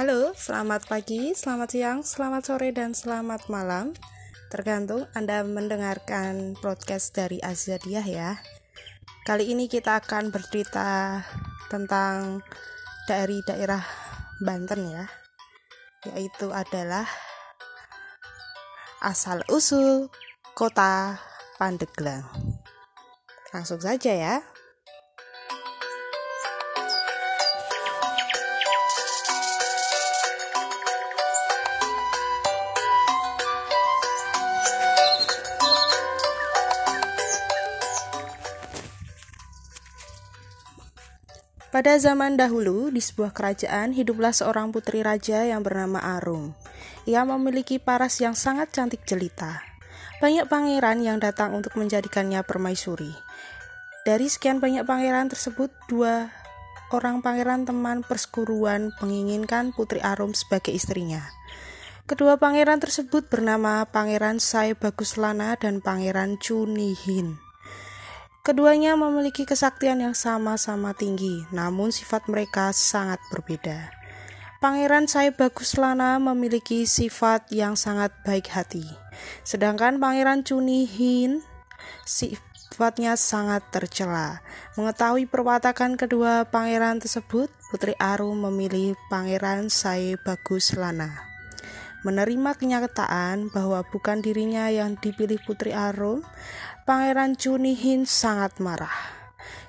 Halo, selamat pagi, selamat siang, selamat sore, dan selamat malam. Tergantung Anda mendengarkan podcast dari Azadiah ya. Kali ini kita akan bercerita tentang dari daerah Banten ya. Yaitu adalah asal usul kota Pandeglang. Langsung saja ya. Pada zaman dahulu, di sebuah kerajaan hiduplah seorang putri raja yang bernama Arum. Ia memiliki paras yang sangat cantik jelita. Banyak pangeran yang datang untuk menjadikannya permaisuri. Dari sekian banyak pangeran tersebut, dua orang pangeran teman persekuruan menginginkan putri Arum sebagai istrinya. Kedua pangeran tersebut bernama Pangeran Sai Baguslana dan Pangeran Chunihin. Keduanya memiliki kesaktian yang sama-sama tinggi, namun sifat mereka sangat berbeda. Pangeran Sai Baguslana memiliki sifat yang sangat baik hati, sedangkan Pangeran Cunihin sifatnya sangat tercela. Mengetahui perwatakan kedua pangeran tersebut, Putri Arum memilih Pangeran Sai Baguslana menerima kenyataan bahwa bukan dirinya yang dipilih Putri Arum, Pangeran Chunihin sangat marah.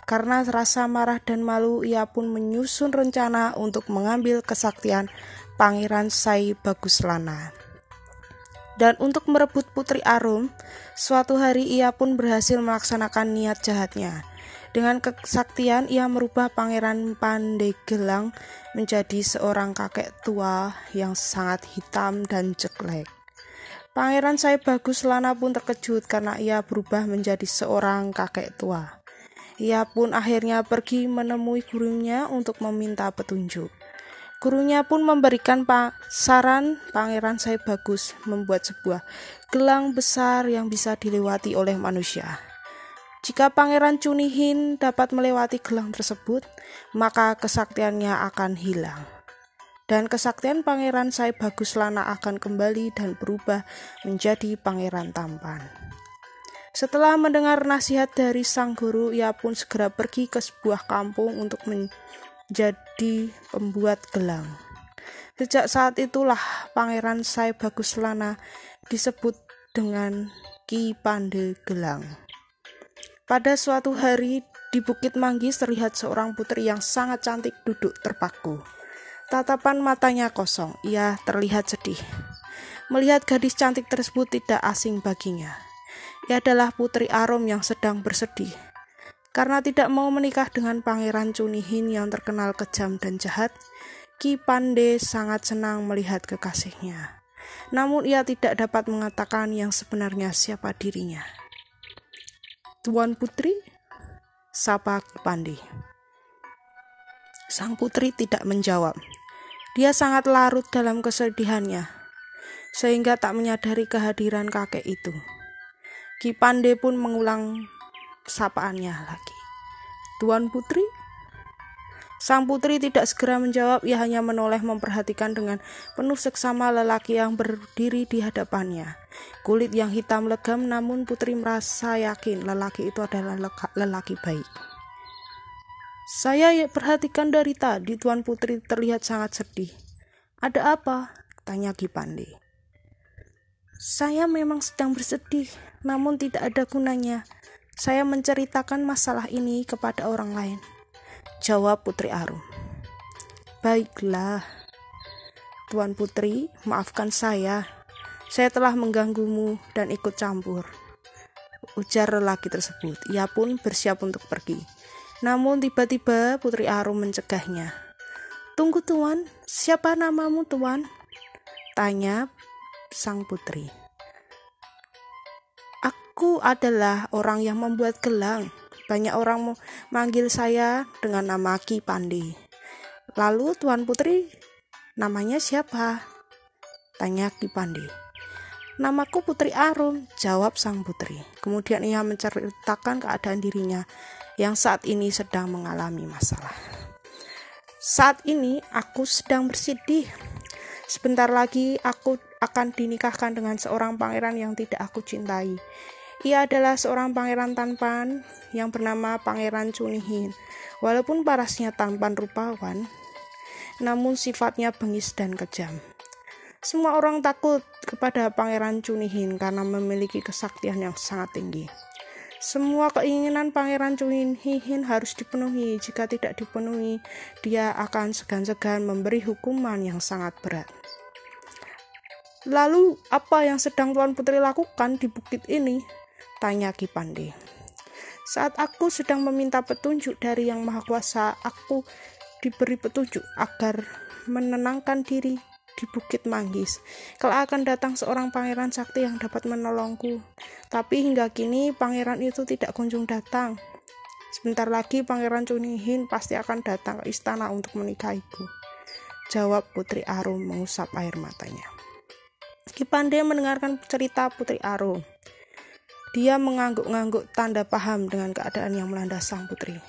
Karena rasa marah dan malu, ia pun menyusun rencana untuk mengambil kesaktian Pangeran Sai Baguslana. Dan untuk merebut Putri Arum, suatu hari ia pun berhasil melaksanakan niat jahatnya. Dengan kesaktian, ia merubah Pangeran Pandegelang menjadi seorang kakek tua yang sangat hitam dan jelek. Pangeran Sai Bagus Lana pun terkejut karena ia berubah menjadi seorang kakek tua. Ia pun akhirnya pergi menemui gurunya untuk meminta petunjuk. Gurunya pun memberikan saran Pangeran Sai Bagus membuat sebuah gelang besar yang bisa dilewati oleh manusia. Jika Pangeran Cunihin dapat melewati gelang tersebut, maka kesaktiannya akan hilang. Dan kesaktian Pangeran Sai Bagus Lana akan kembali dan berubah menjadi pangeran tampan. Setelah mendengar nasihat dari sang guru, ia pun segera pergi ke sebuah kampung untuk menjadi pembuat gelang. Sejak saat itulah Pangeran Sai Bagus Lana disebut dengan Ki Pande Gelang. Pada suatu hari di Bukit Manggis terlihat seorang putri yang sangat cantik duduk terpaku. Tatapan matanya kosong, ia terlihat sedih. Melihat gadis cantik tersebut tidak asing baginya. Ia adalah putri Arum yang sedang bersedih. Karena tidak mau menikah dengan Pangeran Cunihin yang terkenal kejam dan jahat, Ki Pande sangat senang melihat kekasihnya. Namun ia tidak dapat mengatakan yang sebenarnya siapa dirinya. Tuan Putri, sapa Pandi. Sang putri tidak menjawab. Dia sangat larut dalam kesedihannya, sehingga tak menyadari kehadiran kakek itu. Ki Pande pun mengulang sapaannya lagi. Tuan Putri, Sang putri tidak segera menjawab, ia hanya menoleh memperhatikan dengan penuh seksama lelaki yang berdiri di hadapannya. Kulit yang hitam legam, namun putri merasa yakin lelaki itu adalah lelaki baik. Saya perhatikan dari tadi Tuan Putri terlihat sangat sedih. Ada apa? Tanya Gipande. Saya memang sedang bersedih, namun tidak ada gunanya. Saya menceritakan masalah ini kepada orang lain. Jawab Putri Arum. Baiklah, Tuan Putri, maafkan saya. Saya telah mengganggumu dan ikut campur. Ujar lelaki tersebut. Ia pun bersiap untuk pergi. Namun tiba-tiba Putri Arum mencegahnya. Tunggu Tuan, siapa namamu Tuan? Tanya sang putri. Aku adalah orang yang membuat gelang, banyak orang manggil saya dengan nama Ki Pandi. Lalu Tuan Putri, namanya siapa? Tanya Ki Pandi. Namaku Putri Arum, jawab sang putri. Kemudian ia menceritakan keadaan dirinya yang saat ini sedang mengalami masalah. Saat ini aku sedang bersedih. Sebentar lagi aku akan dinikahkan dengan seorang pangeran yang tidak aku cintai. Ia adalah seorang pangeran tampan yang bernama Pangeran Cunihin. Walaupun parasnya tampan rupawan, namun sifatnya bengis dan kejam. Semua orang takut kepada Pangeran Cunihin karena memiliki kesaktian yang sangat tinggi. Semua keinginan Pangeran Hihin harus dipenuhi. Jika tidak dipenuhi, dia akan segan-segan memberi hukuman yang sangat berat. Lalu, apa yang sedang Tuan Putri lakukan di bukit ini? Tanya Ki Pande. Saat aku sedang meminta petunjuk dari Yang Maha Kuasa, aku diberi petunjuk agar menenangkan diri di Bukit Manggis. Kalau akan datang seorang pangeran sakti yang dapat menolongku. Tapi hingga kini pangeran itu tidak kunjung datang. Sebentar lagi pangeran Cunihin pasti akan datang ke istana untuk menikahiku. Jawab Putri Arum mengusap air matanya. Kipande mendengarkan cerita Putri Arum. Dia mengangguk-ngangguk tanda paham dengan keadaan yang melanda sang putri.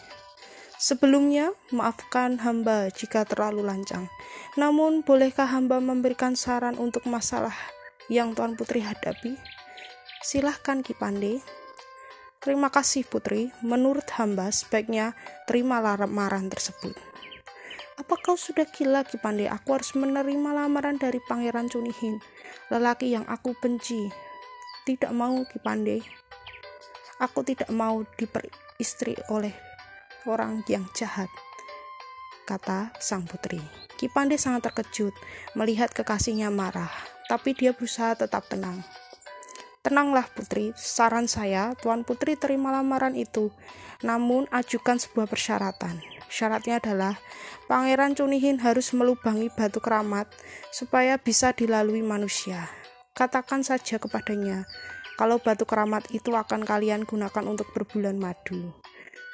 Sebelumnya, maafkan hamba jika terlalu lancang. Namun, bolehkah hamba memberikan saran untuk masalah yang Tuan Putri hadapi? Silahkan Ki Pande. Terima kasih Putri, menurut hamba sebaiknya terima lamaran tersebut. Apa kau sudah gila Ki Pande? Aku harus menerima lamaran dari Pangeran Cunihin, lelaki yang aku benci. Tidak mau Ki Pande. Aku tidak mau diperistri oleh orang yang jahat, kata sang putri. Ki Pande sangat terkejut melihat kekasihnya marah, tapi dia berusaha tetap tenang. Tenanglah putri, saran saya, Tuan Putri terima lamaran itu, namun ajukan sebuah persyaratan. Syaratnya adalah Pangeran Cunihin harus melubangi batu keramat supaya bisa dilalui manusia. Katakan saja kepadanya, kalau batu keramat itu akan kalian gunakan untuk berbulan madu.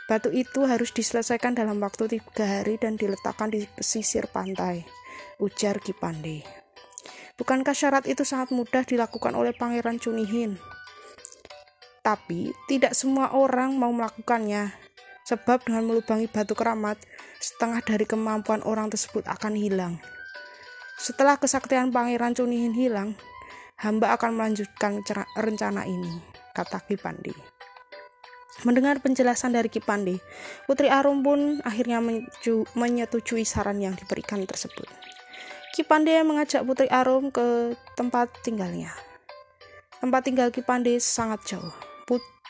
Batu itu harus diselesaikan dalam waktu tiga hari dan diletakkan di pesisir pantai, ujar Kipande. Bukankah syarat itu sangat mudah dilakukan oleh Pangeran Cunihin? Tapi tidak semua orang mau melakukannya, sebab dengan melubangi batu keramat, setengah dari kemampuan orang tersebut akan hilang. Setelah kesaktian Pangeran Cunihin hilang, hamba akan melanjutkan rencana ini, kata Kipande. Mendengar penjelasan dari Kipande, Putri Arum pun akhirnya menyetujui saran yang diberikan tersebut. Kipande mengajak Putri Arum ke tempat tinggalnya. Tempat tinggal Kipande sangat jauh,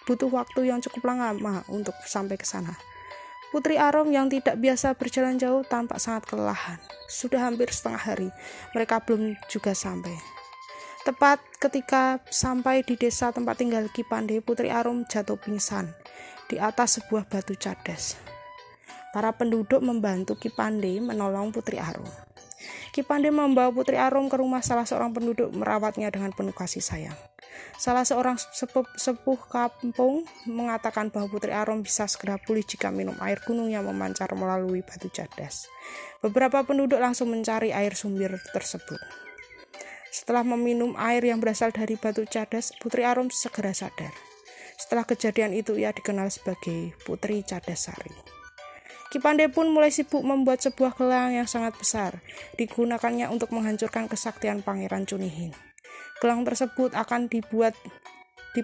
butuh waktu yang cukup lama untuk sampai ke sana. Putri Arum yang tidak biasa berjalan jauh tampak sangat kelelahan. Sudah hampir setengah hari, mereka belum juga sampai. Tepat ketika sampai di desa tempat tinggal Kipande, Putri Arum jatuh pingsan di atas sebuah batu cadas. Para penduduk membantu Kipande menolong Putri Arum. Kipande membawa Putri Arum ke rumah salah seorang penduduk merawatnya dengan penuh kasih sayang. Salah seorang sepuh, sepuh kampung mengatakan bahwa Putri Arum bisa segera pulih jika minum air gunung yang memancar melalui batu cadas. Beberapa penduduk langsung mencari air sumber tersebut. Setelah meminum air yang berasal dari batu cadas, Putri Arum segera sadar. Setelah kejadian itu ia dikenal sebagai Putri Cadasari. Kipande pun mulai sibuk membuat sebuah gelang yang sangat besar, digunakannya untuk menghancurkan kesaktian Pangeran Cunihin. Gelang tersebut akan dibuat di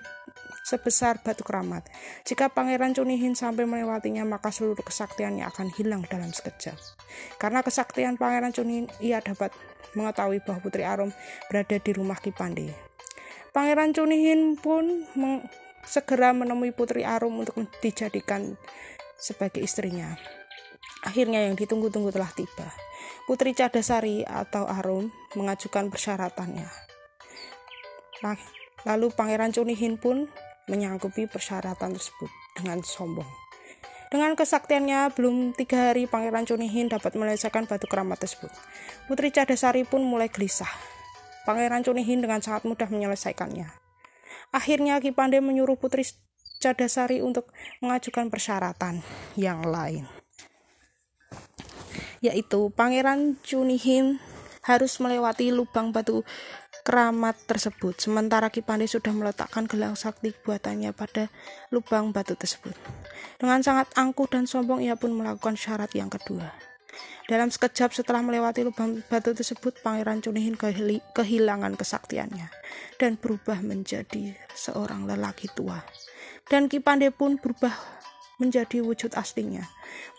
sebesar batu keramat. Jika Pangeran Cunihin sampai melewatinya, maka seluruh kesaktiannya akan hilang dalam sekejap. Karena kesaktian Pangeran Cunihin, ia dapat mengetahui bahwa Putri Arum berada di rumah Kipande. Pangeran Cunihin pun meng segera menemui Putri Arum untuk dijadikan sebagai istrinya. Akhirnya yang ditunggu-tunggu telah tiba. Putri Cadasari atau Arum mengajukan persyaratannya. Lalu Pangeran Cunihin pun menyanggupi persyaratan tersebut dengan sombong. Dengan kesaktiannya, belum tiga hari Pangeran Cunihin dapat menyelesaikan batu keramat tersebut. Putri Cadasari pun mulai gelisah. Pangeran Cunihin dengan sangat mudah menyelesaikannya. Akhirnya Ki Pande menyuruh Putri Cadasari untuk mengajukan persyaratan yang lain. Yaitu Pangeran Cunihin harus melewati lubang batu keramat tersebut. Sementara Ki Pande sudah meletakkan gelang sakti buatannya pada lubang batu tersebut. Dengan sangat angkuh dan sombong ia pun melakukan syarat yang kedua. Dalam sekejap setelah melewati lubang batu tersebut, Pangeran Cunihin kehilangan kesaktiannya dan berubah menjadi seorang lelaki tua. Dan Ki Pande pun berubah menjadi wujud aslinya.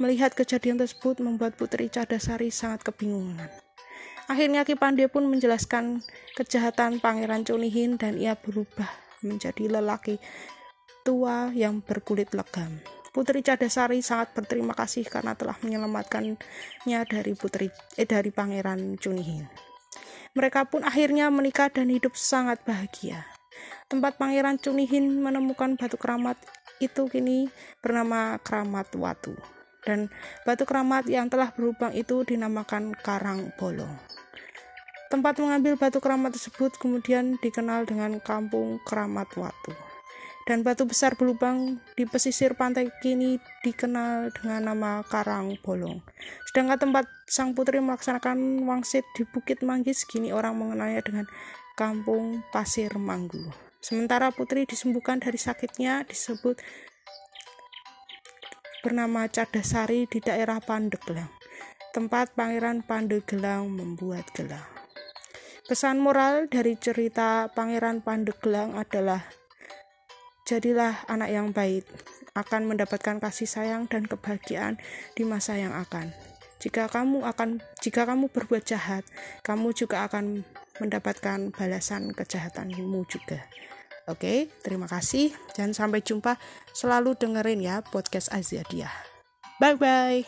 Melihat kejadian tersebut membuat Putri Cadasari sangat kebingungan. Akhirnya Ki Pande pun menjelaskan kejahatan Pangeran Cunihin dan ia berubah menjadi lelaki tua yang berkulit legam. Putri Cadasari sangat berterima kasih karena telah menyelamatkannya dari putri eh, dari Pangeran Cunihin. Mereka pun akhirnya menikah dan hidup sangat bahagia. Tempat Pangeran Cunihin menemukan batu keramat itu kini bernama Keramat Watu. Dan batu keramat yang telah berlubang itu dinamakan Karang Bolong. Tempat mengambil batu keramat tersebut kemudian dikenal dengan Kampung Keramat Watu dan batu besar berlubang di pesisir pantai kini dikenal dengan nama Karang Bolong. Sedangkan tempat sang putri melaksanakan wangsit di Bukit Manggis kini orang mengenalnya dengan Kampung Pasir Manggu. Sementara putri disembuhkan dari sakitnya disebut bernama Cadasari di daerah Pandeglang, tempat Pangeran Pandeglang membuat gelang. Pesan moral dari cerita Pangeran Pandeglang adalah Jadilah anak yang baik, akan mendapatkan kasih sayang dan kebahagiaan di masa yang akan. Jika kamu akan jika kamu berbuat jahat, kamu juga akan mendapatkan balasan kejahatanmu juga. Oke, terima kasih dan sampai jumpa. Selalu dengerin ya podcast Aziadia. Bye bye.